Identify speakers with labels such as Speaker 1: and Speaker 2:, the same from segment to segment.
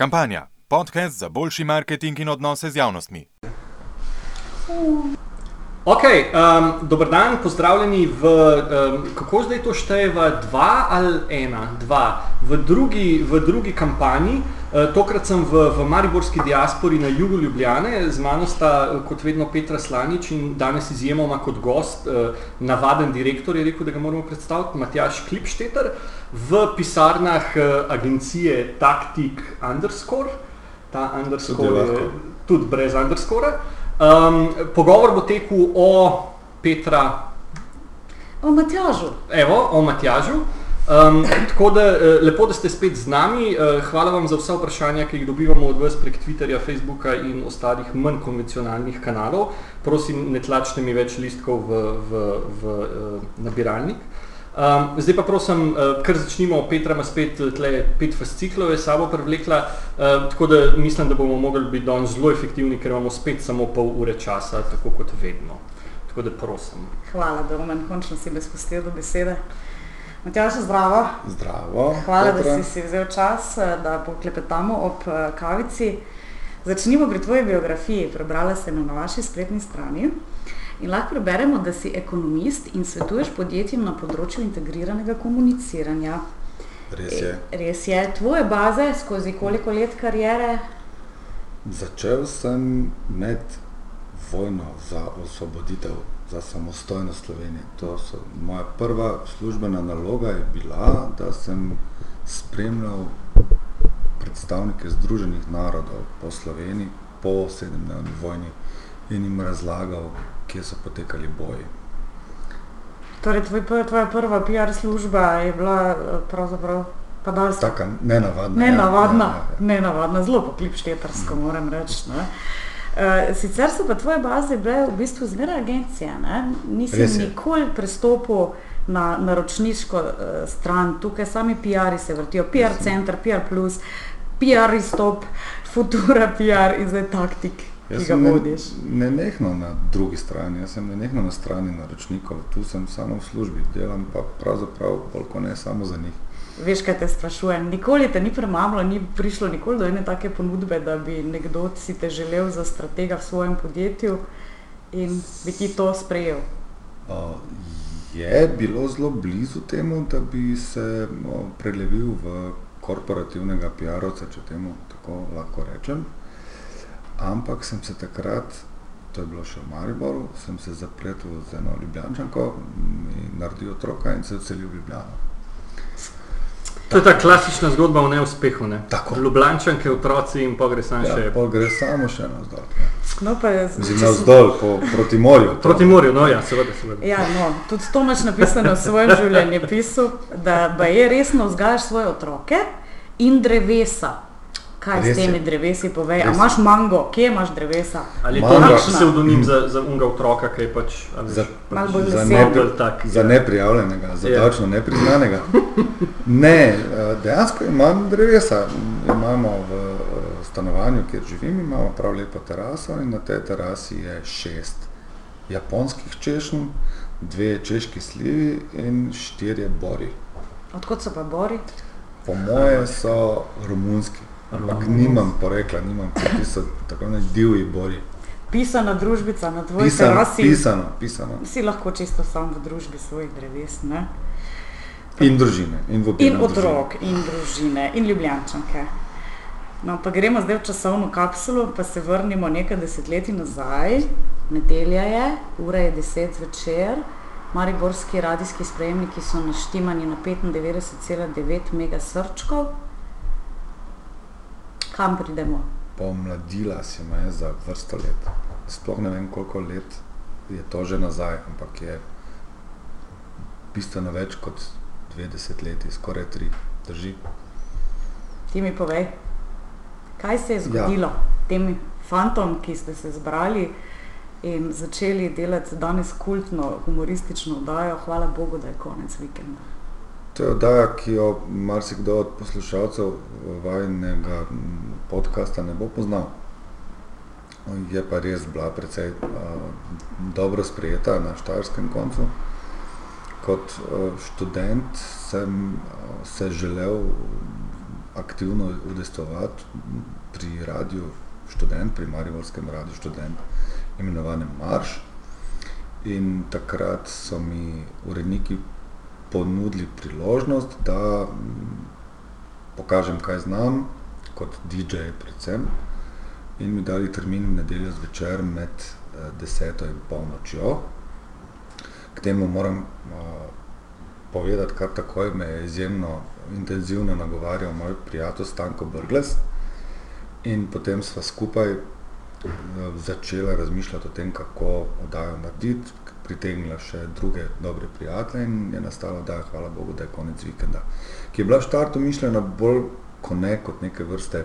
Speaker 1: Kampanja. Podcast za boljši marketing in odnose z javnostmi.
Speaker 2: Ok, um, dober dan, pozdravljeni v, um, kako zdaj to štejeva, dva ali ena, dva, v drugi, v drugi kampanji. Uh, tokrat sem v, v Mariborski diaspori na jugu Ljubljane, z mano sta uh, kot vedno Petra Slanič in danes izjemoma kot gost, uh, navaden direktor je rekel, da ga moramo predstaviti, Matjaš Klipšteter, v pisarnah agencije Tactic Underscore, ta underscore je tudi brez underscore. Um, pogovor bo tekel o Petra.
Speaker 3: O Matjažu.
Speaker 2: Evo, o Matjažu. Um, tako da lepo, da ste spet z nami. Hvala vam za vse vprašanja, ki jih dobivamo od vas prek Twitterja, Facebooka in ostalih manj konvencionalnih kanalov. Prosim, ne tlačite mi več listkov v, v, v, v nabiralnik. Um, zdaj pa prosim, uh, kar začnimo, Petra ima spet tle, pet fasciklov, je sabo privlekla, uh, tako da mislim, da bomo mogli biti danes zelo efektivni, ker imamo spet samo pol ure časa, tako kot vedno. Tako da prosim.
Speaker 3: Hvala, da omen končno si me spustil do besede. Matjaš, zdravo.
Speaker 4: Zdravo.
Speaker 3: Hvala, Petra. da si si vzel čas, da poklepetamo ob kavici. Začnimo pri tvoji biografiji. Prebrala sem na vaši spletni strani. In lahko preberemo, da si ekonomist in svetuješ podjetjem na področju integriranega komuniciranja.
Speaker 4: Res je.
Speaker 3: E, res je. Tvoje baze skozi koliko let karijere?
Speaker 4: Začel sem med vojno za osvoboditev, za samostojno Slovenijo. To so moja prva službena naloga je bila, da sem spremljal predstavnike Združenih narodov po Sloveniji po sedemdnevni vojni in jim razlagal, kje so potekali boji.
Speaker 3: Torej, tvoj, tvoja prva PR služba je bila pravzaprav pa da
Speaker 4: se... Taka nenavadna.
Speaker 3: Nenavadna, ja, ja, ja. nenavadna zelo poklipštetarsko, mm. moram reči. Ne? Uh, sicer so pa tvoje baze bile v bistvu zmeraj agencije, ne? Nisi nikoli prestopil na naročniško uh, stran, tukaj sami PR-ji se vrtijo, PR center, PR plus, PR izstop, Futura PR in zdaj taktik. Jaz sem ne,
Speaker 4: ne nehno na drugi strani, jaz sem ne nehno na strani naročnikov, tu sem samo v službi, delam pa pravzaprav koliko ne samo za njih.
Speaker 3: Veš, kaj te sprašujem, nikoli te ni premamlo, ni prišlo nikoli do ene take ponudbe, da bi nekdo si te želel za stratega v svojem podjetju in bi ti to sprejel?
Speaker 4: Uh, je bilo zelo blizu temu, da bi se no, prelevil v korporativnega PR-ovca, če temu tako lahko rečem ampak sem se takrat, to je bilo še v Mariboru, sem se zapletel z eno Ljubljančanko, mi naredil otroka in se odselil v Ljubljano.
Speaker 2: To je ta klasična zgodba o neuspehu, ne?
Speaker 4: Tako.
Speaker 2: Ljubljančanke, otroci in pa gre samo
Speaker 4: ja,
Speaker 2: še...
Speaker 4: Ja, gre samo še navzdol. Ja.
Speaker 3: No, pa je...
Speaker 4: Zim navzdol, po, proti morju.
Speaker 2: To. Proti morju, no ja, seveda, seveda.
Speaker 3: Ja, no, tudi to imaš napisano v svojem življenjepisu, da je resno vzgajaš svoje otroke in drevesa. Kaj Res s temi je. drevesi povej? Ali imaš mango, kje imaš drevesa?
Speaker 2: Ali je to nek pseudonim za, za unga otroka, ki je pač,
Speaker 4: ali, za, pač za, nepri, tak, za neprijavljenega, za yeah. točno nepriznanega? ne, eh, dejansko imam drevesa. Imamo v eh, stanovanju, kjer živim, imamo prav lepo teraso in na tej terasi je šest japonskih češnj, dve češki slivi in štirje bori.
Speaker 3: Odkot so pa bori?
Speaker 4: Po moje so romunski. Ampak nimam porekla, nimam, ti so tako ne divji bori.
Speaker 3: Pisana družbica na tvoji
Speaker 4: pisano, terasi. Pisano, pisano.
Speaker 3: Si lahko čisto sam v družbi svojih dreves, ne?
Speaker 4: In družine. In,
Speaker 3: in otrok, družine. in družine, in ljubljančanke. No, pa gremo zdaj v časovno kapsulo, pa se vrnimo nekaj desetletij nazaj. Nedelja je, ura je deset zvečer. Mariborski radijski sprejemniki so naštimani na 95,9 megasrčkov kam pridemo?
Speaker 4: Pomladila si me za vrsto let. Sploh ne vem, koliko let je to že nazaj, ampak je bistveno več kot 20 let, skoraj tri, drži.
Speaker 3: Ti mi povej, kaj se je zgodilo ja. tem fantom, ki ste se zbrali in začeli delati danes kultno, humoristično oddajo. Hvala Bogu, da je konec vikenda.
Speaker 4: To je oddaja, ki jo marsikdo od poslušalcev vajnega podcasta ne bo poznal. Je pa res bila precej uh, dobro sprejeta na štajerskem koncu. Kot uh, študent sem uh, se želel aktivno udestovati pri radiju študent, pri Mariborskem radiju študent, imenovanem Marš. In takrat so mi uredniki ponudili priložnost, da pokažem, kaj znam, kot DJ predvsem, in mi dali termin v nedeljo zvečer med deseto in polnočjo. K temu moram povedati kar takoj, me je izjemno intenzivno nagovarjal moj prijatelj Stanko Brglez. In potem sva skupaj začela razmišljati o tem, kako oddajo narediti, pritegnila še druge dobre prijatelje in je nastala oddaja Hvala bogu, da je konec vikenda. Ki je bila v štartu mišljena bolj ko ne kot neke vrste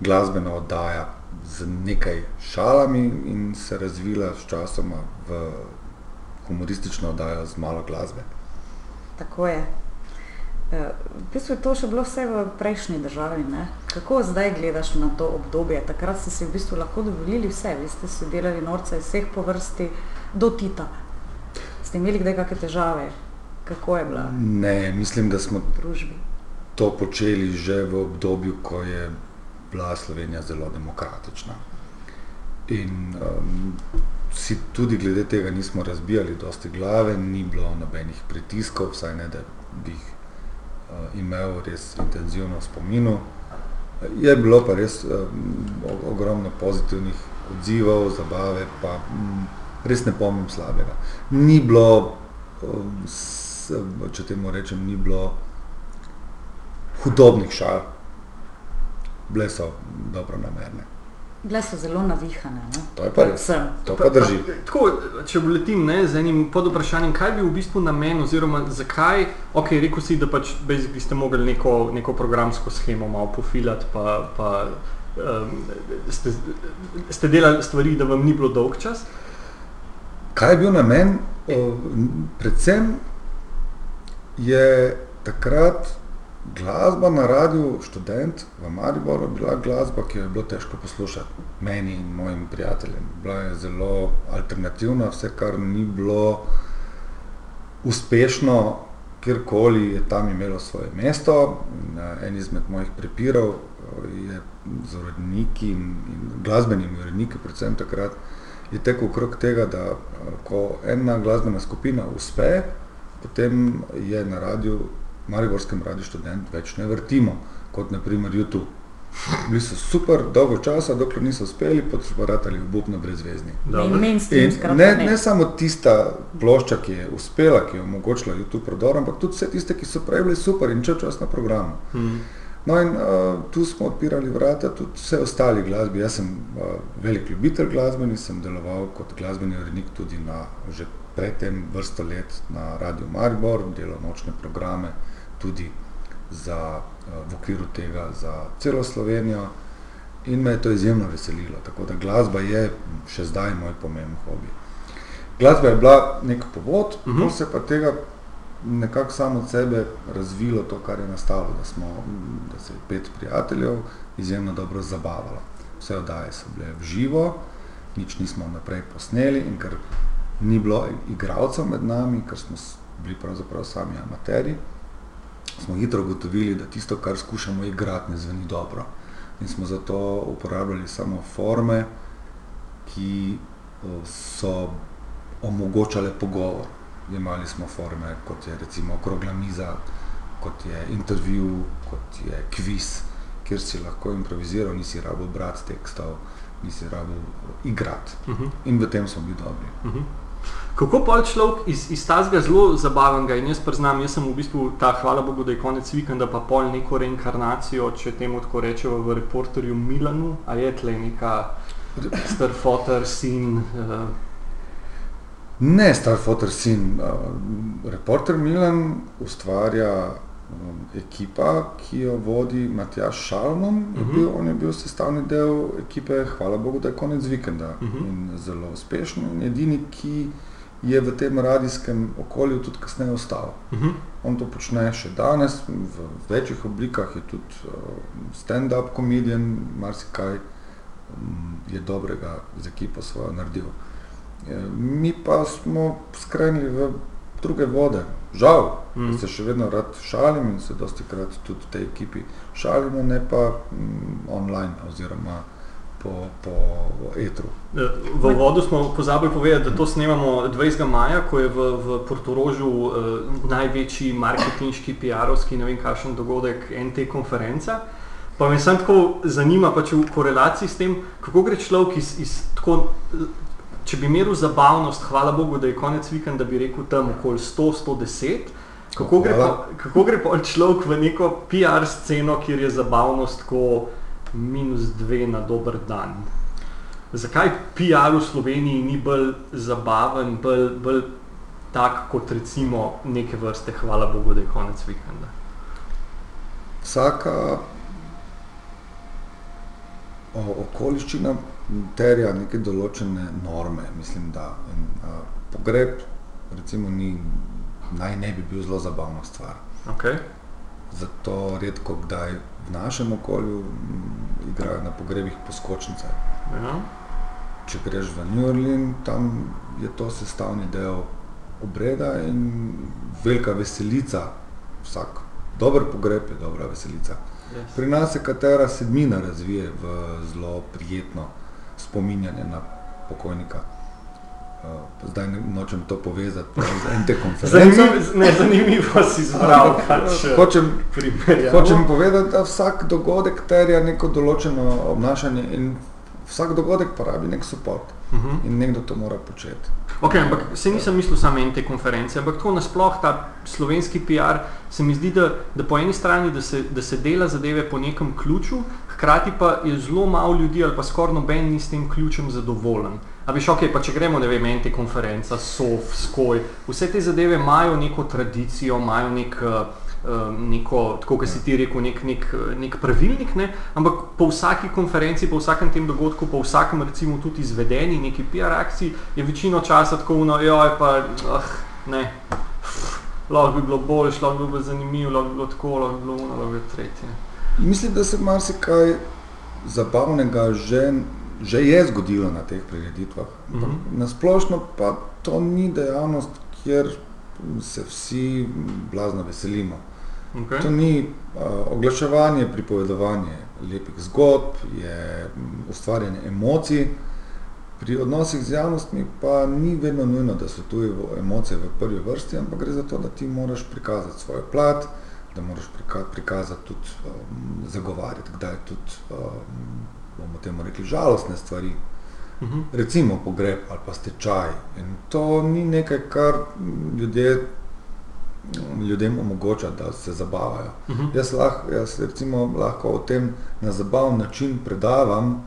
Speaker 4: glasbena oddaja z nekaj šalami in se razvila sčasoma v humoristično oddajo z malo glasbe.
Speaker 3: Tako je. V bistvu je to še bilo vse v prejšnji državi, ne? Kako zdaj gledaš na to obdobje? Takrat ste si v bistvu lahko dovolili vse, vi ste si delali norca iz vseh po vrsti do Tita. Ste imeli kdaj kake težave? Kako je bila
Speaker 4: Ne, mislim, da smo
Speaker 3: družbi?
Speaker 4: to počeli že v obdobju, ko je bila Slovenija zelo demokratična. In si tudi glede tega nismo razbijali dosti glave, ni bilo nobenih pritiskov, vsaj ne, da bi jih imel res intenzivno v spominu. Je bilo pa res ogromno pozitivnih odzivov, zabave pa res ne pomnim slabega. Ni bilo, če temu rečem, ni bilo hudobnih šal. Bile so dobronamerne.
Speaker 3: Bile so zelo navihane, ne?
Speaker 4: To je pa res. To pa drži.
Speaker 2: Tako, če vletim, ne, z enim podvprašanjem, kaj je bil v bistvu namen oziroma zakaj, okej, rekel si, da pač basically ste mogli neko, neko programsko shemo malo pofilati pa, pa ste, ste delali stvari, da vam ni bilo dolgčas.
Speaker 4: Kaj je bil namen? Predvsem je takrat glasba na Radiu Študent v Mariboru bila glasba, ki jo je bilo težko poslušati meni in mojim prijateljem. Bila je zelo alternativna, vse, kar ni bilo uspešno kjerkoli, je tam imelo svoje mesto. En izmed mojih prepirov je z uredniki in glasbenimi uredniki predvsem takrat, je tekel okrog tega, da ko ena glasbena skupina uspe, potem je na radiu, mariborskem Radiu Študent več ne vrtimo, kot na primer Utwo. Bili so super dolgo časa, dokler niso uspeli, potem so pa ratali obupno brezvezni.
Speaker 3: In mainstream
Speaker 4: In
Speaker 3: skratka
Speaker 4: ne,
Speaker 3: ne.
Speaker 4: ne samo tista plošča, ki je uspela, ki je omogočila Utwo prodor, ampak tudi vse tiste, ki so prej bile super in cel čas na programu. No, in uh, tu smo odpirali vrata tudi vsej ostali glasbi, jaz sem uh, velik ljubitelj glasbe in sem deloval kot glasbeni urednik tudi na, že pred tem vrsto let na Radiu Maribor, delal nočne programe tudi za v okviru tega za celo Slovenijo in me je to izjemno veselilo, tako da glasba je še zdaj moj pomemben hobi. Glasba je bila neki povod, pol se je pa tega nekako samo od sebe razvilo to, kar je nastalo, da smo, da se je pet prijateljev izjemno dobro zabavalo. Vse oddaje so bile v živo, nič nismo vnaprej posneli, in ker ni bilo igralcev med nami, ker smo bili pravzaprav sami amaterji, smo hitro ugotovili, da tisto, kar skušamo igrati, ne zveni dobro. In smo zato uporabljali samo forme, ki so omogočale pogovor. Jemali smo forme, kot je recimo okrogla miza, kot je intervju, kot je kviz, kjer si lahko improviziral, nisi rabil brati tekstov, nisi rabil igrati. In v tem smo bili dobri.
Speaker 2: Kako pol človek iz, iz takega zelo zabavnega, in jaz priznam, jaz sem v bistvu ta, hvala bogu, da je konec vikenda, pa pol neko reinkarnacijo, če temu tako rečemo, v Reporterju Milanu, a je tle neka star foter, sin
Speaker 4: Ne star foter, sin. Reporter Milan ustvarja ekipa, ki jo vodi Matjaž Šalman, je bil, on je bil sestavni del ekipe Hvala bogu, da je konec vikenda. In zelo uspešen in edini, ki je v tem radijskem okolju tudi kasneje ostal. On to počne še danes, v večih oblikah, je tudi stand-up komedijan, marsikaj je dobrega z ekipo svojo naredil. Mi pa smo skrenili v druge vode. Žal, mm. se še vedno rad šalim in se dosti krat tudi v tej ekipi šalimo, ne pa mm, online oziroma po, po etru.
Speaker 2: V vodu smo pozabili povedati, da to snemamo 20. maja, ko je v, v Portorožu eh, največji marketinški, PR-ovski, ne vem kakšen dogodek NT konferenca. Pa me samo tako zanima, pač v korelaciji s tem, kako gre človek iz, iz tako če bi imel zabavnost, hvala Bogu, da je konec vikenda, bi rekel tam okoli 100-110. Kako gre, pa, kako gre pa človek v neko PR sceno, kjer je zabavnost kot minus dve na dober dan? Zakaj PR v Sloveniji ni bolj zabaven, bolj, bolj tak kot recimo neke vrste, hvala Bogu, da je konec vikenda?
Speaker 4: Vsaka okoliščina terja neke določene norme. Mislim, da in, uh, pogreb recimo, ni, naj ne bi bil zelo zabavna stvar.
Speaker 2: Okay.
Speaker 4: Zato redko kdaj v našem okolju m, igrajo na pogrebih poskočnice.
Speaker 2: Ja.
Speaker 4: Če greš v New Orleans, tam je to sestavni del obreda in velika veselica. Vsak dober pogreb je dobra veselica.
Speaker 2: Yes.
Speaker 4: Pri nas se katera sedmina razvije v zelo prijetno spominjanje na pokojnika. Uh, zdaj ne, nočem to povezati z eno konferenco.
Speaker 2: Zanimivo, zanimivo si izbral. Pač,
Speaker 4: hočem, hočem povedati, da vsak dogodek terja neko določeno obnašanje in vsak dogodek pa rabi nek support uh. -huh. in nekdo to mora početi.
Speaker 2: Okay, ampak se nisem mislil samo en te konference, ampak to nasploh ta slovenski PR se mi zdi, da, da po eni strani, da se, da se dela zadeve po nekem ključu, hkrati pa je zelo malo ljudi ali pa skoraj noben ni s tem ključem zadovoljen. A veš, ok, pa če gremo, ne vem, en te konferenca, SOF, SKOJ, vse te zadeve imajo neko tradicijo, imajo nek, uh, neko, tako kot si ti rekel, nek, nek, nek pravilnik, ne? ampak po vsaki konferenci, po vsakem tem dogodku, po vsakem recimo tudi izvedeni neki PR akciji, je večino časa tako uno, joj pa, uh, ne, lahko bi bilo bolj, lahko bi bilo zanimivo, lahko bi bilo tako, lahko bi bilo uno, lahko bi bilo tretje.
Speaker 4: Mislim, da se marsikaj zabavnega že, že je zgodilo na teh prireditvah.
Speaker 2: Mhm.
Speaker 4: Na splošno pa to ni dejavnost, kjer se vsi blazno veselimo.
Speaker 2: Okay.
Speaker 4: To ni uh, oglaševanje, pripovedovanje lepih zgodb, je mm, ustvarjanje emocij. Pri odnosih z javnostmi pa ni vedno nujno, da so tu emocije v prvi vrsti, ampak gre za to, da ti moraš prikazati svojo plat, da moraš prika prikazati tudi um, zagovarjati, kdaj tudi, um, bomo temu rekli, žalostne stvari.
Speaker 2: Uh -huh.
Speaker 4: Recimo pogreb ali pa stečaj. In to ni nekaj, kar ljudje, ljudem omogoča, da se zabavajo.
Speaker 2: Uh -huh.
Speaker 4: Jaz, lahko, jaz recimo lahko o tem na zabaven način predavam,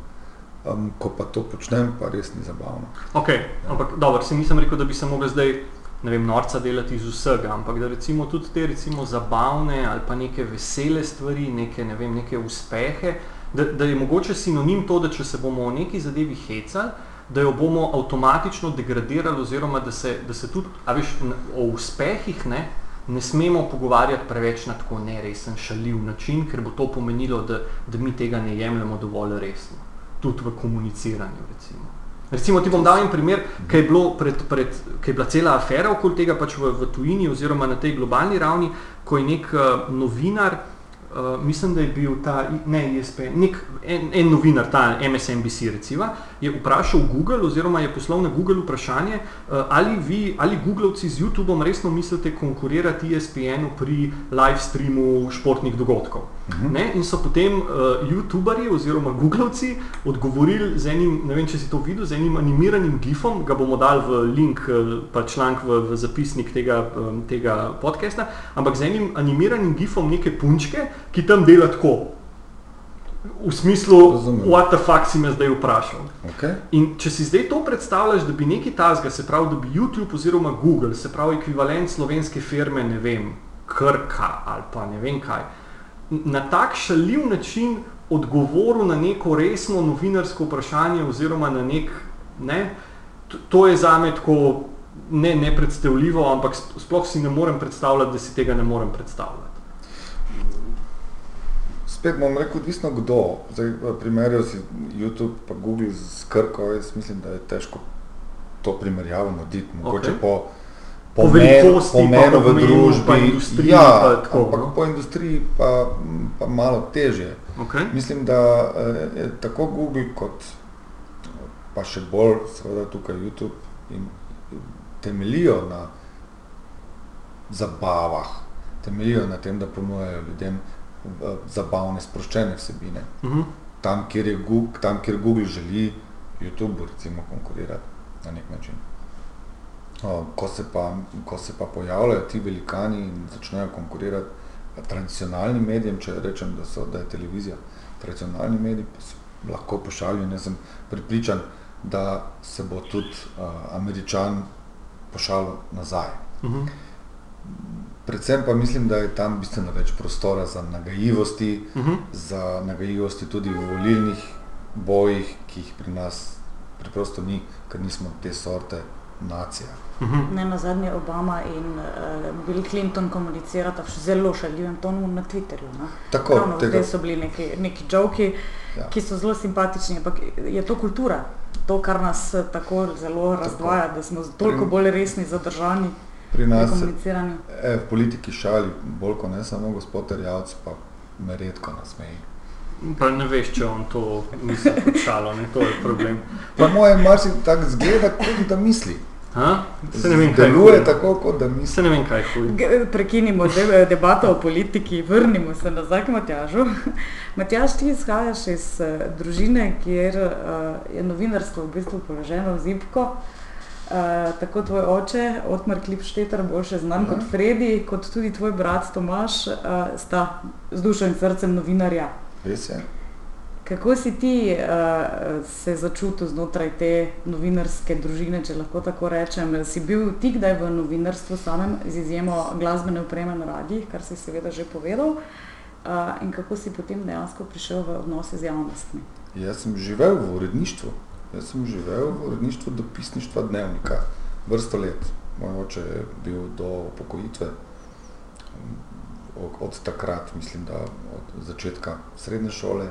Speaker 4: um, ko pa to počnem, pa res ni zabavno.
Speaker 2: Ok, ampak dobro, se nisem rekel, da bi se mogli zdaj ne vem, norca delati iz vsega, ampak da recimo tudi te recimo zabavne ali pa neke vesele stvari, neke, ne vem, neke uspehe, da, da je mogoče sinonim to, da če se bomo o neki zadevi hecali, da jo bomo avtomatično degradirali oziroma da se, da se tudi, a veš, o uspehih ne, ne smemo pogovarjati preveč na tako neresen, šaljiv način, ker bo to pomenilo, da, da mi tega ne jemljemo dovolj resno, tudi v komuniciranju recimo. Recimo ti bom dal en primer, ki je, pred, pred, ki je bila cela afera okoli tega pač v, v tujini oziroma na tej globalni ravni, ko je nek uh, novinar, uh, mislim, da je bil ta, ne ISP, nek, en, en novinar, ta MSNBC recimo, je vprašal Google oziroma je poslal na Google vprašanje, uh, ali vi, ali Googlovci z YouTubeom resno mislite konkurirati ESPN-u pri live streamu športnih dogodkov. -huh. ne? In so potem uh, YouTuberji oziroma Googlovci odgovorili z enim, ne vem, če si to videl, z enim animiranim gifom, ga bomo dali v link, pa članek v, v zapisnik tega, tega podcasta, ampak z enim animiranim gifom neke punčke, ki tam dela tako. V smislu,
Speaker 4: Razumem.
Speaker 2: what the fuck si me zdaj vprašal.
Speaker 4: Okay?
Speaker 2: In če si zdaj to predstavljaš, da bi neki tazga, se pravi, da bi YouTube oziroma Google, se pravi, ekvivalent slovenske firme, ne vem, Krka ali pa ne vem kaj, na tak šaljiv način odgovoril na neko resno novinarsko vprašanje oziroma na nek, ne, to, to je zame tako ne nepredstavljivo, ampak sploh si ne morem predstavljati, da si tega ne morem predstavljati.
Speaker 4: Spet bom rekel, odvisno kdo. Zdaj, primerjal si YouTube pa Google z Krko, jaz mislim, da je težko to primerjavo narediti. Mogoče
Speaker 2: Okej.
Speaker 4: po
Speaker 2: po velikosti, pomenu v družbi,
Speaker 4: ja, ampak po industriji pa, pa malo teže.
Speaker 2: Okay.
Speaker 4: Mislim, da je tako Google kot pa še bolj seveda tukaj YouTube in temeljijo na zabavah, temeljijo na tem, da ponujajo ljudem zabavne, sproščene vsebine.
Speaker 2: Uh -huh.
Speaker 4: tam, kjer Google, tam, kjer Google želi YouTube recimo konkurirati na nek način. O, ko, se pa, ko se pa pojavljajo ti velikani in začnejo konkurirati tradicionalnim medijem, če rečem, da, so, da je televizija tradicionalni medij, pa se lahko pošalijo. Jaz sem pripričan, da se bo tudi uh, američan pošalil nazaj.
Speaker 2: Uh -huh.
Speaker 4: Predvsem pa mislim, da je tam bistveno več prostora za nagajivosti,
Speaker 2: uh -huh.
Speaker 4: za nagajivosti tudi v volilnih bojih, ki jih pri nas preprosto ni, ker nismo te sorte nacija.
Speaker 2: Uh -huh.
Speaker 3: Ne na zadnje Obama in uh, Bill Clinton komunicirata v zelo šaljivem tonu na Twitterju. Ne?
Speaker 4: Tako,
Speaker 3: Ravno
Speaker 4: tega-
Speaker 3: so bili neki, neki joki,
Speaker 4: Ja.
Speaker 3: ki so zelo simpatični, ampak je to kultura. To, kar nas tako zelo razdvaja, da smo toliko bolj resni, zadržani
Speaker 4: Pri nas se
Speaker 3: komuniciranju.
Speaker 4: e, v politiki šali bolj kot ne samo gospod Terjavc, pa me redko nasmeji.
Speaker 2: Pa ne veš, če on to misli kot šalo, ne, to je problem.
Speaker 4: Po mojem marsi tako zgleda, kot da misli.
Speaker 2: Ha? Se ne vem, kaj je
Speaker 4: Deluje
Speaker 2: huje.
Speaker 4: tako, kot da misli.
Speaker 2: Se ne vem, kaj.
Speaker 3: G- Prekinimo de, debato o politiki, vrnimo se nazaj k Matjažu. Matjaž, ti izhajaš iz uh, družine, kjer uh, je novinarstvo v bistvu položeno v zipko. Uh, tako tvoj oče, Otmar Klipšteter, bolj še znan
Speaker 4: Aha.
Speaker 3: kot Fredi, kot tudi tvoj brat Tomaš, uh, sta z dušo in srcem novinarja.
Speaker 4: Res je.
Speaker 3: Kako si ti uh, se začutil znotraj te novinarske družine, če lahko tako rečem? Si bil ti kdaj v novinarstvu samem, z izjemo glasbene opreme na radijih, kar si seveda že povedal, uh, in kako si potem dejansko prišel v odnose z javnostmi?
Speaker 4: Jaz sem živel v uredništvu. Jaz sem živel v uredništvu dopisništva dnevnika vrsto let. Moj oče je bil do upokojitve, od, od takrat, mislim, da od začetka srednje šole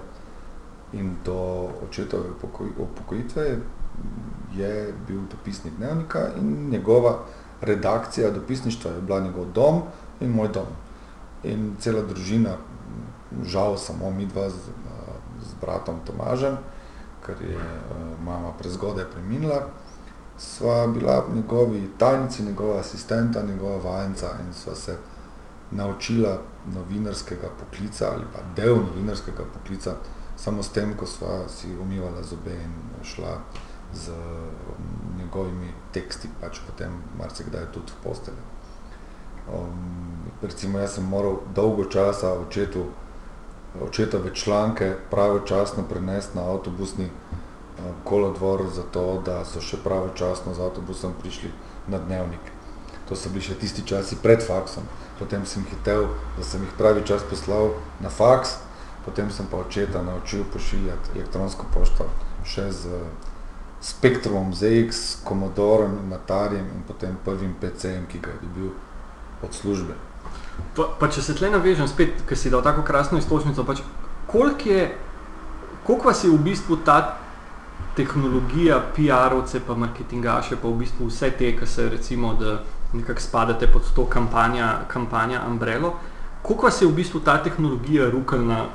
Speaker 4: in do očetove upokoj, upokojitve je bil dopisnik dnevnika in njegova redakcija dopisništva je bila njegov dom in moj dom. In cela družina, žal samo mi dva z, z bratom Tomažem, ker je uh, mama prezgodaj preminila, sva bila njegovi tajnici, njegova asistenta, njegova vajenca in sva se naučila novinarskega poklica ali pa del novinarskega poklica, samo s tem, ko sva si umivala zobe in šla z um, njegovimi teksti, pač potem marsikdaj tudi v posteljo. Um, recimo jaz sem moral dolgo časa očetu, očetove članke pravočasno prenesti na avtobusni uh, kolodvor, zato da so še pravočasno z avtobusom prišli na dnevnik. To so bili še tisti časi pred faksom. Potem sem hitel, da sem jih pravi čas poslal na faks, potem sem pa očeta naučil pošiljati elektronsko pošto še z Spektrumom ZX, Commodorem in Atarijem in potem prvim PC-jem, ki ga je dobil od službe.
Speaker 2: Pa, pa če se tle navežem spet, ker si dal tako krasno istočnico, pač koliko je, koliko vas je v bistvu ta tehnologija, PR-ovce, pa marketingaše, pa v bistvu vse te, ki se recimo, da nekako spadate pod to kampanja, kampanja Umbrello, koliko vas je v bistvu ta tehnologija rukalna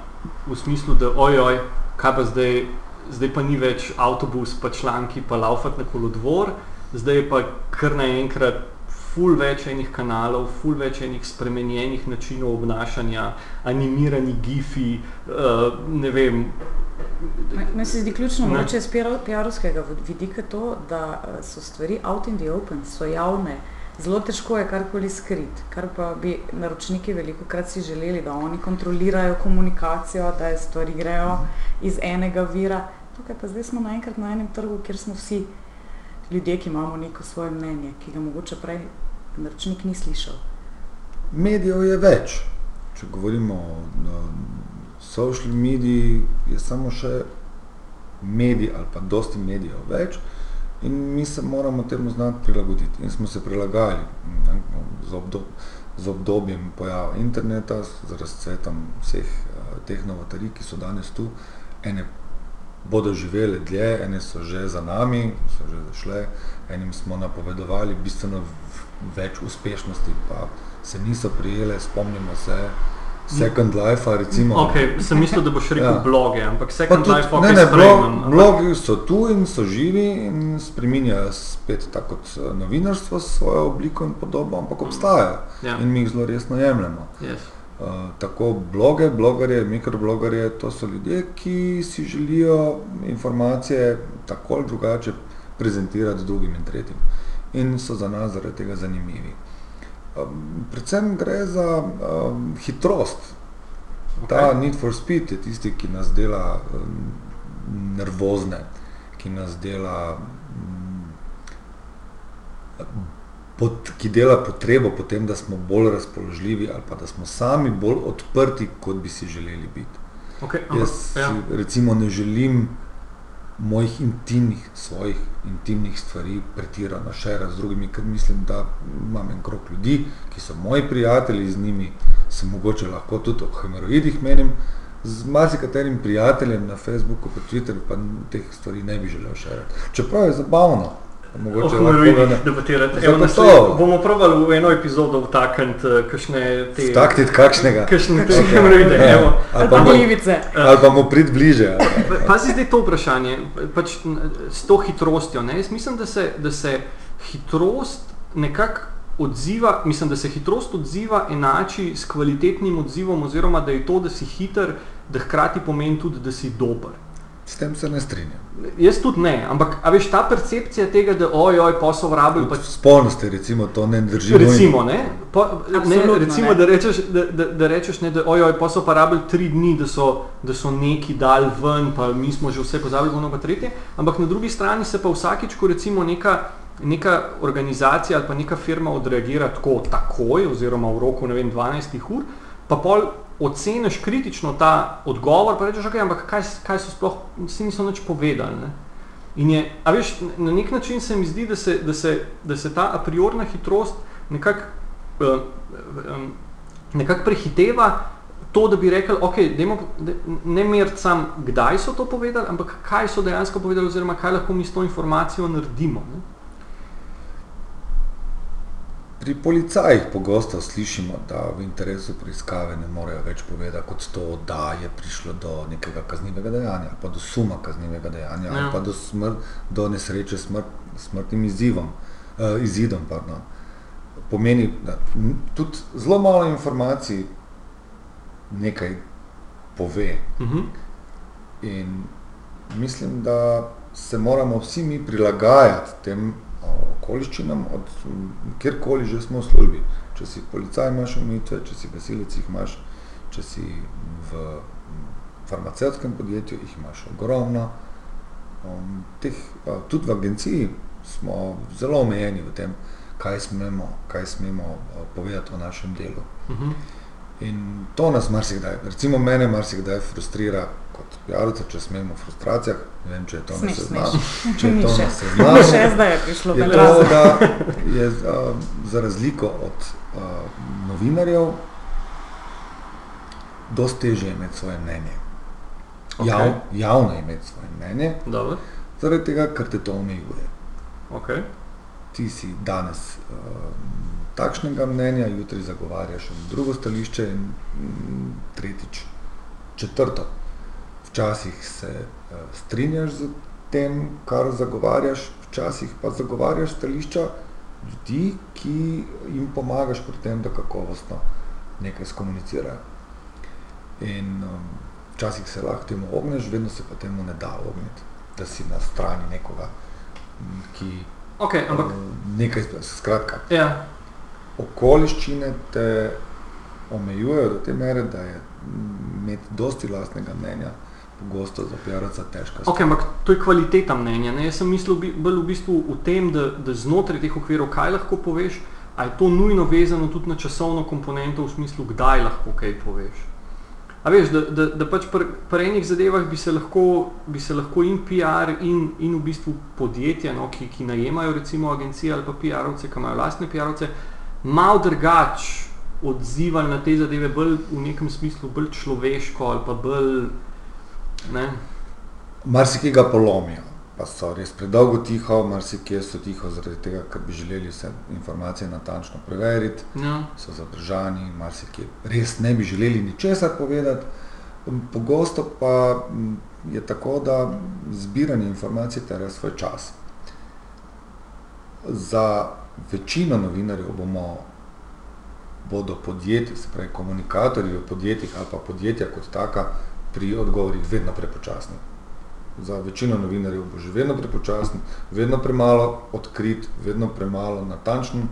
Speaker 2: v smislu, da ojoj, kaj pa zdaj, zdaj pa ni več avtobus, pa članki, pa laufat na kolodvor, zdaj je pa kar naenkrat ful več enih kanalov, ful več enih spremenjenih načinov obnašanja, animirani gifi, uh, ne vem.
Speaker 3: Meni se zdi ključno mogoče iz PR-ovskega vidika to, da eh, so stvari out in the open, so javne. Zelo težko je karkoli skriti, kar pa bi naročniki veliko krat si želeli, da oni kontrolirajo komunikacijo, da stvari grejo iz enega vira. Tukaj pa zdaj smo naenkrat na enem trgu, kjer smo vsi ljudje, ki imamo neko svoje mnenje, ki ga mogoče prej naročnik ni slišal.
Speaker 4: Medijev je več. Če govorimo o o social mediji, je samo še medij ali pa dosti medijev več in mi se moramo temu znati prilagoditi. In smo se prilagajali z, obdob, z obdobjem pojava interneta, z razcvetom vseh uh, teh novatarij, ki so danes tu, ene bodo živele dlje, ene so že za nami, so že zašle, enim smo napovedovali bistveno več uspešnosti, pa se niso prijele, spomnimo se. Second Life, recimo.
Speaker 2: Okay, sem mislil, da boš rekel ja. bloge, ampak Second tudi, Life,
Speaker 4: okay, ne, ne, blog, blogi so tu in so živi in spreminjajo spet tako kot eh, novinarstvo svojo obliko in podobo, ampak obstajajo ja. in mi jih zelo resno jemljemo.
Speaker 2: Yes.
Speaker 4: Uh, tako bloge, blogerje, mikroblogerje, to so ljudje, ki si želijo informacije tako ali drugače prezentirati drugim in tretjim in so za nas zaradi tega zanimivi. Um, predvsem gre za um, hitrost. Okay. Ta need for speed je tisti, ki nas dela um, nervozne, ki nas dela, um, pot, ki dela potrebo po tem, da smo bolj razpoložljivi ali pa da smo sami bolj odprti, kot bi si želeli biti.
Speaker 2: Okay,
Speaker 4: Jaz si, ja. recimo ne želim mojih intimnih, svojih intimnih stvari pretirano šera z drugimi, ker mislim, da imam en krok ljudi, ki so moji prijatelji, z njimi se mogoče lahko tudi o hemeroidih menim, z marsikaterim prijateljem na Facebooku, pa Twitterju pa teh stvari ne bi želel šerati. Čeprav je zabavno,
Speaker 2: Mogoče lahko ne debatirate. Evo, naslednjo, bomo probali v eno epizodo vtakniti uh, kakšne te...
Speaker 4: Vtakniti kakšnega?
Speaker 2: Kakšne te hemoroide, okay. evo.
Speaker 3: Ali pa,
Speaker 4: mu, ali pa mu prid bliže.
Speaker 2: Pazi zdaj to vprašanje, pač s to hitrostjo. Ne? Jaz mislim, da se, da se hitrost nekako odziva, mislim, da se hitrost odziva enači s kvalitetnim odzivom oziroma da je to, da si hiter, da hkrati pomeni tudi, da si dober.
Speaker 4: S tem se ne strinjam.
Speaker 2: Jaz tudi ne, ampak veš ta percepcija tega, da ojoj, posel rabijo.
Speaker 4: Pač... Spolnosti, recimo, to ne drži.
Speaker 2: Recimo, ne? Po, ne, recimo ne. Da, rečeš, da, da, da rečeš, ne, da ojoj, posel pa rabijo tri dni, da so, da so neki dal ven, pa mi smo že vse pozabili, ono pa tretje. Ampak na drugi strani se pa vsakič, ko recimo neka, neka organizacija ali pa neka firma odreagira tako takoj oziroma v roku, ne vem, 12 ur, pa pol oceniš kritično ta odgovor, pa rečeš, okay, ampak kaj, kaj so sploh, si niso nič povedali. Ne? In je, a veš, na nek način se mi zdi, da se, da se, da se ta a priorna hitrost nekako um, nekak prehiteva to, da bi rekel, ok, dejmo, de, ne meriti sam, kdaj so to povedali, ampak kaj so dejansko povedali oziroma kaj lahko mi s to informacijo naredimo. Ne?
Speaker 4: Pri policajih pogosto slišimo, da v interesu preiskave ne morejo več povedati kot to, da je prišlo do nekega kaznivega dejanja, pa do suma kaznivega dejanja, ja. pa do, smr do nesreče s smrt, smrtnim izzivom, uh, izidom. Pardon. Pomeni, da tudi zelo malo informacij nekaj pove. Uh mhm. -huh. In mislim, da se moramo vsi mi prilagajati tem okoliščinam, od kjerkoli že smo v službi. Če si policaj, imaš omejitve, če si gasilec, jih imaš, če si v farmacevtskem podjetju, jih imaš ogromno. Um, teh, tudi v agenciji smo zelo omejeni v tem, kaj smemo, kaj smemo povedati o našem delu. Uh mhm. -huh. In to nas marsikdaj, recimo mene marsikdaj frustrira kot pijavca, če smemo v frustracijah, ne vem, če je to
Speaker 3: na
Speaker 4: seznamu.
Speaker 3: Če je to na seznamu, še zdaj je prišlo
Speaker 4: je to, da je uh, za razliko od uh, novinarjev dosti teže imeti svoje mnenje. Okay. Jav, javno imeti svoje mnenje, zaradi tega, ker te to omejuje.
Speaker 2: Okay.
Speaker 4: Ti si danes uh, takšnega mnenja, jutri zagovarjaš drugo stališče in mm, tretjič, četrto. Včasih se uh, strinjaš z tem, kar zagovarjaš, včasih pa zagovarjaš stališča ljudi, ki jim pomagaš pri tem, da kakovostno nekaj skomunicirajo. In um, včasih se lahko temu ogneš, vedno se pa temu ne da ogniti, da si na strani nekoga, ki
Speaker 2: okay, ampak,
Speaker 4: um, nekaj, skratka.
Speaker 2: Ja
Speaker 4: okoliščine te omejujejo do te mere, da je imeti dosti lastnega mnenja pogosto za PR-ca težko.
Speaker 2: Ok, ampak to je kvaliteta mnenja. Ne? Jaz sem mislil bolj v bistvu v tem, da, da znotraj teh okvirov kaj lahko poveš, a je to nujno vezano tudi na časovno komponento v smislu, kdaj lahko kaj poveš. A veš, da, da, da pač pri, pri enih zadevah bi se lahko, bi se lahko in PR in, in v bistvu podjetja, no, ki, ki najemajo recimo agencije ali pa PR-ovce, ki imajo lastne PR-ovce, malo drugače odzivali na te zadeve, bolj v nekem smislu bolj človeško ali pa bolj. Ne?
Speaker 4: Marsikaj ga polomijo, pa so res predolgo tiho, marsikje so tiho zaradi tega, ker bi želeli vse informacije natančno preveriti,
Speaker 2: Ja.
Speaker 4: so zadržani, marsikje res ne bi želeli ničesar povedati. Pogosto pa je tako, da zbiranje informacij terja svoj čas. Za večino novinarjev bomo, bodo podjetja, se pravi komunikatorji v podjetjih ali pa podjetja kot taka, pri odgovorih vedno prepočasni. Za večino novinarjev bo že vedno prepočasen, vedno premalo odkrit, vedno premalo natančen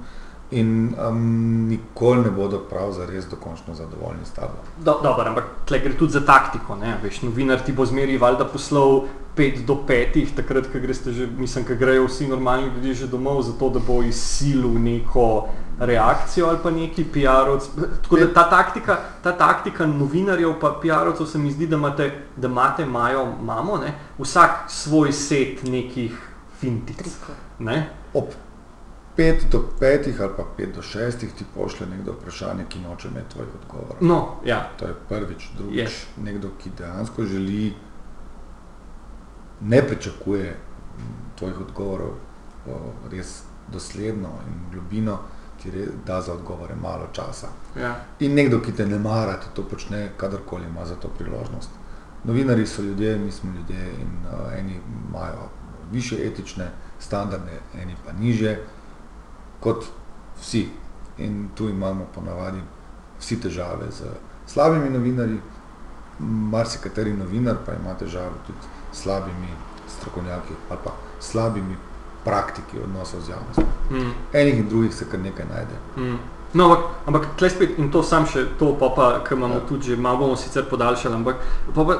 Speaker 4: in um, nikoli ne bodo prav zares dokončno zadovoljni s tabo.
Speaker 2: Do, dobro, ampak tle gre tudi za taktiko. Ne? Veš, novinar ti bo zmeri valjda poslal 5 do 5, takrat, ko greste že, mislim, ko grejo vsi normalni ljudje že domov, zato da bo izsilil neko reakcijo ali pa neki PR-ovc. Tako da ta taktika, ta taktika novinarjev pa PR-ovcev se mi zdi, da imate, da imate, imajo, imamo, ne? vsak svoj set nekih fintic. Ne?
Speaker 4: Ob 5 do 5 ali pa 5 do 6 ti pošlje nekdo vprašanje, ki noče imeti tvoj odgovor.
Speaker 2: No, ja.
Speaker 4: To je prvič, drugič, yes. nekdo, ki dejansko želi, ne pričakuje tvojih odgovorov o, res dosledno in globino, ti da za odgovore malo časa.
Speaker 2: ja.
Speaker 4: In nekdo, ki te ne mara, ti to počne, kadarkoli ima za to priložnost. Novinari so ljudje, mi smo ljudje in uh, eni imajo više etične standarde, eni pa niže, kot vsi. In tu imamo ponavadi vsi težave z slabimi novinarji, marsikateri novinar pa ima težave tudi s slabimi strokovnjaki ali pa slabimi praktiki odnosov z javnostjo.
Speaker 2: Mm.
Speaker 4: Enih in drugih se kar nekaj najde.
Speaker 2: Mm. No, ampak, ampak tle spet in to sam še to, pa, pa ker imamo
Speaker 4: Ja.
Speaker 2: tudi že, malo bomo sicer podaljšali, ampak, pa, pa,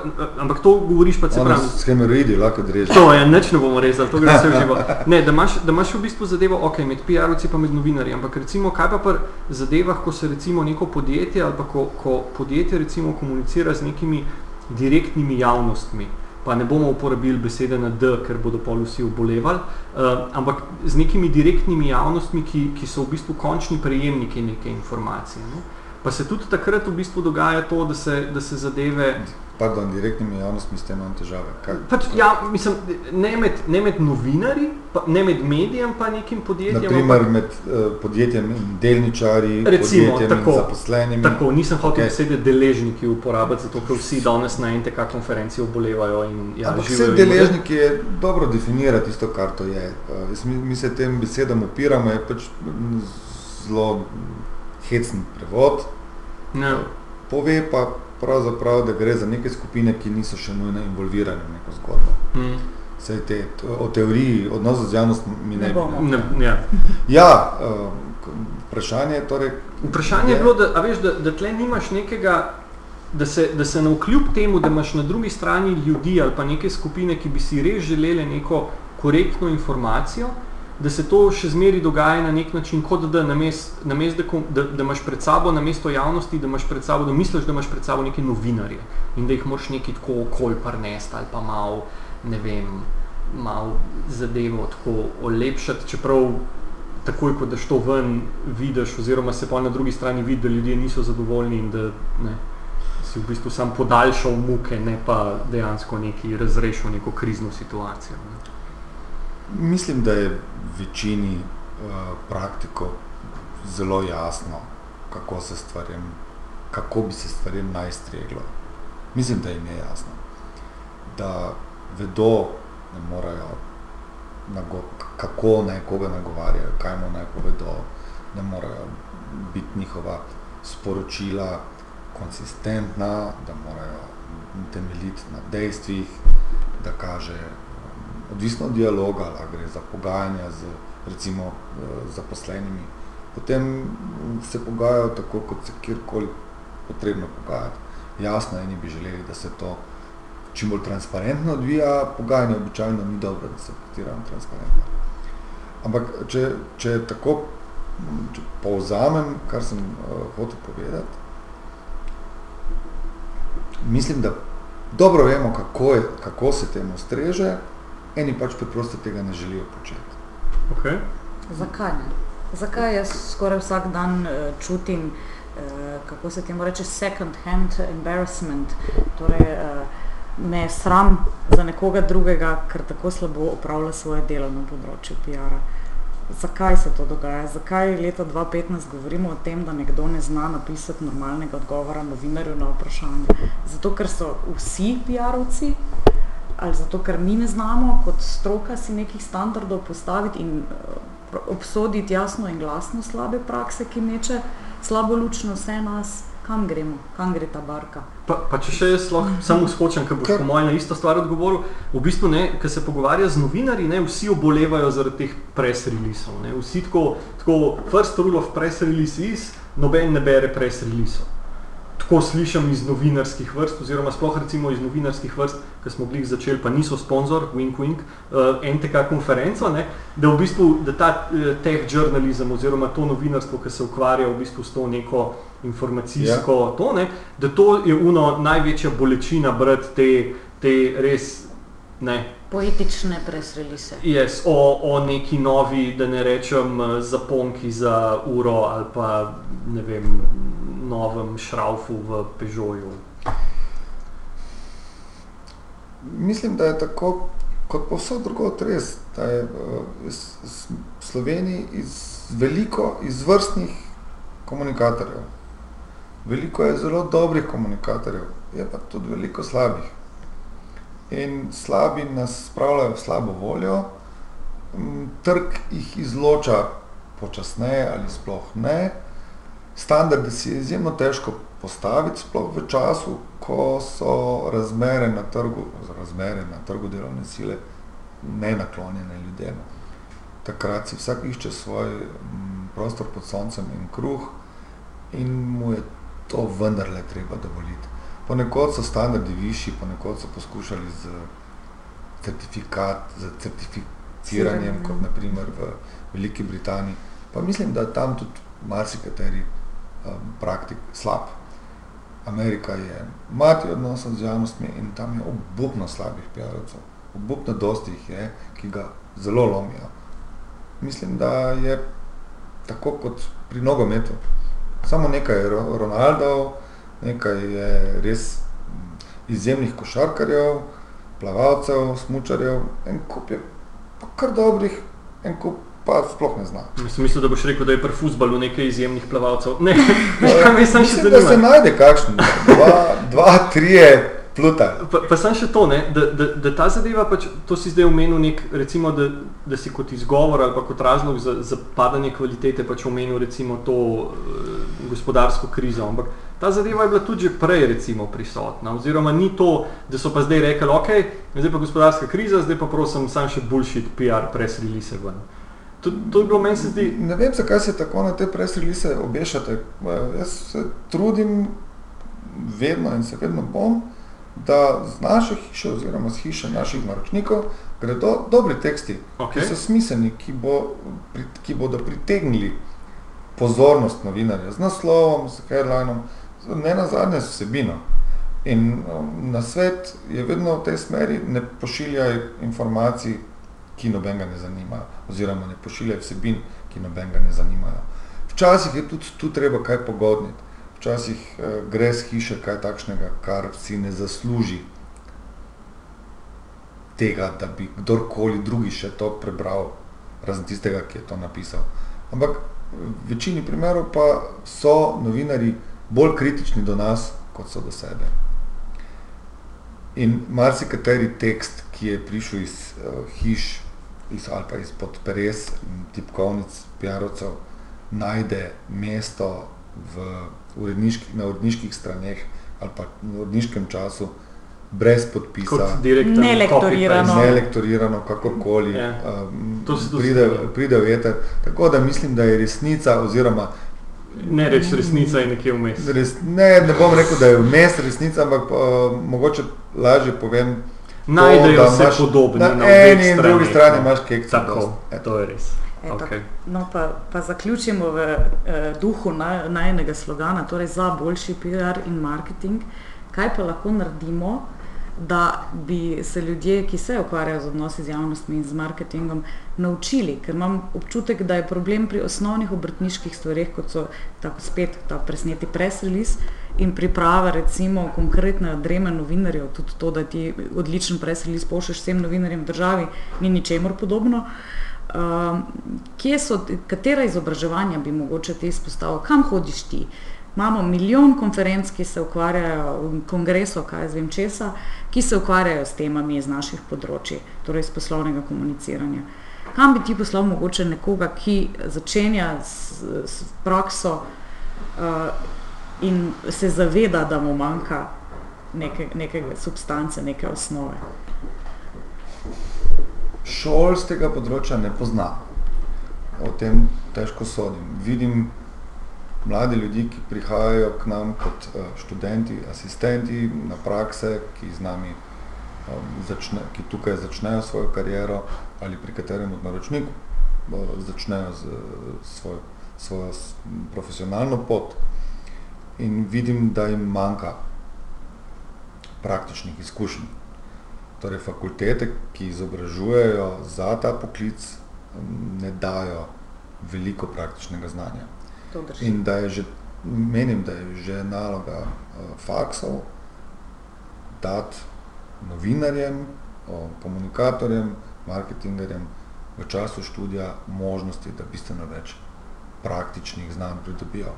Speaker 2: ampak to govoriš pa se pravi.
Speaker 4: s hemoroidi lahko dreže.
Speaker 2: To je, nič ne bomo rezali, to gre vse v živo. Ne, da imaš, da imaš v bistvu zadevo, ok, med PR-ovci pa med novinarji, ampak recimo, kaj pa pri zadevah, ko se recimo neko podjetje ali pa ko, ko podjetje recimo komunicira z nekimi direktnimi javnostmi, pa ne bomo uporabili besede na D, ker bodo pol vsi obolevali, uh, ampak z nekimi direktnimi javnostmi, ki, ki so v bistvu končni prejemniki neke informacije. Ne? Pa se tudi takrat v bistvu dogaja to, da se, da se zadeve
Speaker 4: Pardon, direktnimi javnostmi s tem imam težave.
Speaker 2: Pač, ja, mislim, ne med, ne med novinarji, pa, ne med medijem, pa nekim podjetjem.
Speaker 4: Naprimer
Speaker 2: ampak-
Speaker 4: med uh, podjetjem in delničarji,
Speaker 2: Recimo,
Speaker 4: podjetjem
Speaker 2: tako.
Speaker 4: in zaposlenimi.
Speaker 2: Tako, nisem hotel okay. besede deležniki uporabiti, zato ker vsi danes na NTK konferenci obolevajo in ja,
Speaker 4: Ampak vse deležniki je dobro definirati tisto, kar to je. Uh, mi, mi se tem besedam opiramo, je pač mm, zelo hecen prevod.
Speaker 2: Ja.
Speaker 4: Pove pa pravzaprav, da gre za neke skupine, ki niso še nujno involvirane v neko zgodbo.
Speaker 2: Mm,
Speaker 4: Saj te, o teoriji odnosov z javnostmi mi ne,
Speaker 3: Ne bomo.
Speaker 2: ne, ja.
Speaker 4: Ja, uh, vprašanje je torej,
Speaker 2: Vprašanje je bilo, da, a veš, da, da tle nimaš nekega, da se, da se navkljub temu, da imaš na drugi strani ljudi ali pa neke skupine, ki bi si res želeli neko korektno informacijo, da se to še zmeri dogaja na nek način, kot da namest, namest da, da, da imaš pred sabo, namesto javnosti, da imaš pred sabo, da misliš, da imaš pred sabo neke novinarje in da jih moraš neki tako okol parnesti ali pa malo, ne vem, malo zadevo tako olepšati, čeprav takoj, ko daš to ven, vidiš, oziroma se pa na drugi strani vidi, da ljudje niso zadovoljni in da ne, si v bistvu sam podaljšal muke, ne pa dejansko neki razrešil neko krizno situacijo. Ne.
Speaker 4: Mislim, da je večini uh, praktikov zelo jasno, kako, se stvarem, kako bi se stvarem naj streglo. Mislim, da jim je jasno, da vedo, da morajo, nago, kako naj koga nagovarjajo, kaj mu naj povedo, da morajo biti njihova sporočila konsistentna, da morajo temeljiti na dejstvih, da kaže odvisno od dialoga, ali gre za pogajanja z recimo eh, zaposlenimi, potem se pogajajo tako, kot se kjerkoli potrebno pogajati. Jasno, eni bi želeli, da se to čim bolj transparentno odvija, pogajanje običajno ni dobro, da se pretirano transparentno. Ampak če, če tako če povzamem, kar sem uh, hotel povedati, mislim, da dobro vemo, kako, je, kako se temu streže, eni pač preprosto tega ne želijo početi.
Speaker 2: Okay.
Speaker 3: Zakaj ne? Zakaj jaz skoraj vsak dan uh, čutim, uh, kako se temu reče, second hand embarrassment, torej uh, me sram za nekoga drugega, ker tako slabo opravlja svoje delo na področju PR-a. Zakaj se to dogaja? Zakaj leta 2015 govorimo o tem, da nekdo ne zna napisati normalnega odgovora novinarju na vprašanje? Zato, ker so vsi PR-ovci ali zato, ker mi ne znamo kot stroka si nekih standardov postaviti in uh, obsoditi jasno in glasno slabe prakse, ki meče slabo luč na vse nas, kam gremo, kam gre ta barka.
Speaker 2: Pa, pa če še jaz lahko samo skočim, ker boš po mojem na isto stvar odgovoril. V bistvu, ko se pogovarja z novinarji, ne, vsi obolevajo zaradi teh press releaseov. Vsi tako, tako, first rule of press release is, noben ne bere press releaseov tako slišim iz novinarskih vrst, oziroma sploh recimo iz novinarskih vrst, ki smo bili začeli, pa niso sponzor, wink wink, uh, eh, NTK konferenco, ne, da v bistvu da ta uh, tech journalizem oziroma to novinarstvo, ki se ukvarja v bistvu s to neko informacijsko ja. to, ne, da to je uno največja bolečina brati te, te res ne.
Speaker 3: Poetične presrelise.
Speaker 2: Yes, o, o neki novi, da ne rečem, eh, zaponki za uro ali pa ne vem, novem šraufu v Peugeotu?
Speaker 4: Mislim, da je tako kot povsod drugot res, da je v Sloveniji iz veliko izvrstnih komunikatorjev. Veliko je zelo dobrih komunikatorjev, je pa tudi veliko slabih. In slabi nas spravljajo v slabo voljo, trg jih izloča počasneje ali sploh ne standarde si je izjemno težko postaviti, sploh v času, ko so razmere na trgu, razmere na trgu delovne sile nenaklonjene ljudem. Takrat si vsak išče svoj mm, prostor pod soncem in kruh in mu je to vendarle treba dovoliti. Ponekod so standardi višji, ponekod so poskušali z certifikat, z certificiranjem, kot naprimer v Veliki Britaniji. Pa mislim, da tam tudi marsikateri um, praktik slab. Amerika je mati odnosov z javnostmi in tam je obupno slabih PR-ovcev. Obupno dosti jih je, ki ga zelo lomijo. Mislim, da je tako kot pri nogometu. Samo nekaj je Ronaldov, nekaj je res izjemnih košarkarjev, plavalcev, smučarjev, en kup je pa kar dobrih, en kup pa sploh ne zna.
Speaker 2: Mislim, da boš rekel, da je pri futbalu nekaj izjemnih plavalcev. Ne,
Speaker 4: ne, mislim, še da se najde kakšen, dva, dva trije.
Speaker 2: Pa, pa sem še to, ne, da, da, da ta zadeva, pač, to si zdaj omenil, nek, recimo, da, da si kot izgovor ali kot razlog za, za padanje kvalitete pač omenil recimo, to uh, gospodarsko krizo. Ampak ta zadeva je bila tudi prej recimo, prisotna. Oziroma ni to, da so pa zdaj rekli, ok, zdaj pa gospodarska kriza, zdaj pa prosim, sam še bullshit PR press release ven. Uh, To, to je bilo meni se zdi.
Speaker 4: Ne vem, zakaj se tako na te presrilise obešate. Jaz se trudim vedno in se vedno bom, da z naše hiše oziroma z hiše naših naročnikov gredo dobri teksti, okay. ki so smiselni, ki, bo, ki bodo pritegnili pozornost novinarja z naslovom, z headlinom, ne na zadnje z vsebino. In um, na svet je vedno v tej smeri, ne pošiljaj informacij, ki nobenega ne zanimajo, oziroma ne pošiljajo vsebin, ki nobenega ne zanimajo. Včasih je tudi tu treba kaj pogodniti, včasih eh, gre z hiše kaj takšnega, kar si ne zasluži tega, da bi kdorkoli drugi še to prebral, razen tistega, ki je to napisal. Ampak v večini primerov pa so novinari bolj kritični do nas, kot so do sebe. In marsikateri tekst, ki je prišel iz uh, hiš, iz, ali pa izpod peres tipkovnic PR-ovcev najde mesto uredniški, na uredniških straneh ali pa v uredniškem času brez podpisa,
Speaker 3: nelektorirano,
Speaker 4: nelektorirano kakorkoli, yeah. Ja. um, pride, pride v veter. Tako da mislim, da je resnica oziroma
Speaker 2: Ne reči resnica je nekje vmes.
Speaker 4: Res, ne, ne bom rekel, da je vmes resnica, ampak uh, mogoče lažje povem,
Speaker 2: najdejo se podobni.
Speaker 4: Na, na eni in drugi strani imaš kekce.
Speaker 2: Tako, to je res. Okay.
Speaker 3: No, pa, pa zaključimo v eh, duhu naj, najnega slogana, torej za boljši PR in marketing. Kaj pa lahko naredimo, da bi se ljudje, ki se ukvarjajo z odnosi z javnostmi in z marketingom, naučili, ker imam občutek, da je problem pri osnovnih obrtniških stvarih, kot so tako spet ta presneti press release in priprava recimo konkretne dreme novinarjev, tudi to, da ti odličen press release pošlješ vsem novinarjem v državi, ni ničemor podobno. Uh, so, katera izobraževanja bi mogoče ti izpostavil, kam hodiš ti? Imamo milijon konferenc, ki se ukvarjajo, kongresov, kaj zvem česa, ki se ukvarjajo s temami iz naših področji, torej iz poslovnega komuniciranja. Kam bi ti poslal mogoče nekoga, ki začenja s, s prakso uh, in se zaveda, da mu manjka neke, neke substance, neke osnove?
Speaker 4: Šol z tega področja ne pozna. O tem težko sodim. Vidim mlade ljudi, ki prihajajo k nam kot uh, študenti, asistenti na prakse, ki z nami um, začne, ki tukaj začnejo svojo kariero ali pri katerem od naročnikov uh, začnejo z, svoj, svojo profesionalno pot in vidim, da jim manjka praktičnih izkušenj. Torej, fakultete, ki izobražujejo za ta poklic, ne dajo veliko praktičnega znanja. In da je že, menim, da je že naloga uh, faksov dati novinarjem, uh, komunikatorjem, marketingerjem v času študija možnosti, da bistveno več praktičnih znanj pridobijo.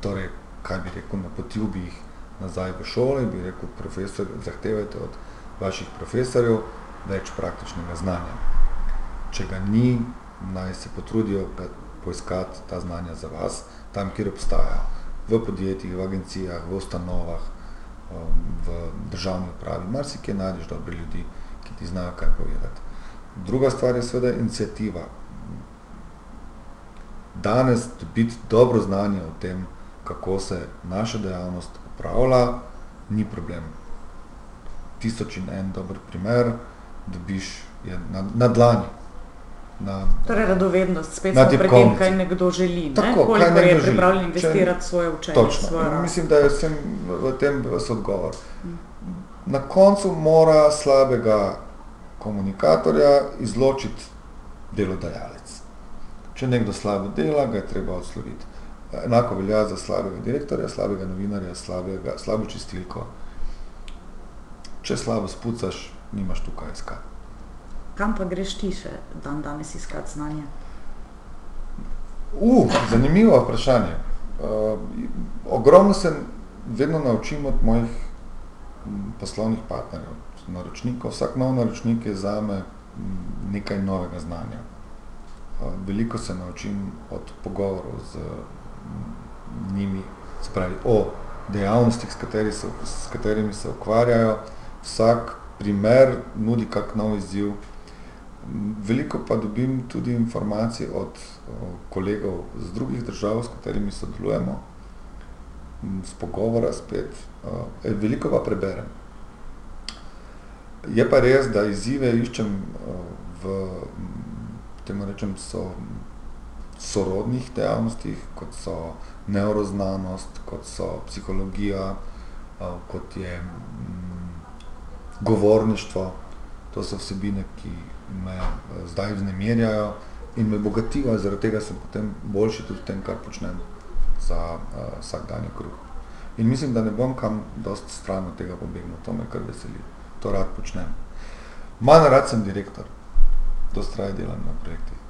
Speaker 4: Torej, kaj bi rekel, napotil bi jih nazaj v šole, bi rekel, profesor, zahtevajte od vaših profesorjev več praktičnega znanja. Če ga ni, naj se potrudijo, poiskati ta znanja za vas, tam, kjer obstajajo, v podjetjih, v agencijah, v ustanovah, um, v državni upravi. Mar si kje najdeš dobre ljudi, ki ti znajo kaj povedati. Druga stvar je seveda inicijativa. Danes dobiti dobro znanje o tem, kako se naša dejavnost upravlja, ni problem. Tisoč in en dober primer dobiš na, na dlani.
Speaker 3: Na, torej, radovednost, spet na pri tem, kaj nekdo želi, Tako, ne? koliko nekdo je pripravljen investirati svoje učenje.
Speaker 4: Točno. Svoje Mislim, da je vsem v tem odgovor. Na koncu mora slabega komunikatorja izločiti delodajalec. Če nekdo slabo dela, ga je treba odsloviti. Enako velja za slabega direktorja, slabega novinarja, slabega, slabo čistilko. Če slabo spucaš, nimaš tukaj iskati.
Speaker 3: Kam pa greš ti še dan danes iskati znanje?
Speaker 4: Uh, zanimivo vprašanje. Uh, ogromno se vedno naučim od mojih poslovnih partnerjev, naročnikov. Vsak nov naročnik je zame nekaj novega znanja. Uh, veliko se naučim od pogovorov z njimi, spravi, o dejavnostih, s, kateri so, s katerimi se ukvarjajo. Vsak primer nudi kak nov izziv. Veliko pa dobim tudi informacij od kolegov z drugih držav, s katerimi sodelujemo, z pogovora spet. E, veliko pa preberem. Je pa res, da izzive iščem v temu rečem so sorodnih dejavnostih, kot so neuroznanost, kot so psihologija, kot je govorništvo. To so vsebine, ki me eh, zdaj vznemirjajo in me bogatijo, zaradi tega sem potem boljši tudi v tem, kar počnem za uh, vsakdanji kruh. In mislim, da ne bom kam dost stran od tega pobegnil, to me kar veseli, to rad počnem. Manj rad sem direktor, dost raje delam na projektih.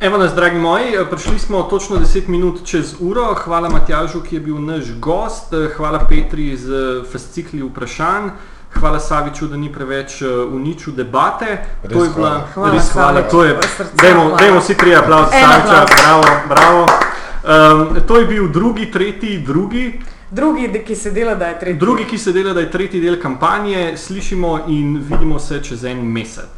Speaker 2: Evo nas, dragi moji, prišli smo točno 10 minut čez uro. Hvala Matjažu, ki je bil naš gost. Hvala Petri z fascikli vprašanj. Hvala Saviču, da ni preveč uh, uničil debate.
Speaker 4: Res to je bila
Speaker 3: hvala. res hvala.
Speaker 2: To je, dajmo, dajmo vsi tri aplauze Saviča. Bravo, bravo. Um, to je bil drugi, tretji, drugi.
Speaker 3: Drugi, ki se dela, da je tretji.
Speaker 2: Drugi, ki se dela, da je tretji del kampanje. Slišimo in vidimo se čez en mesec.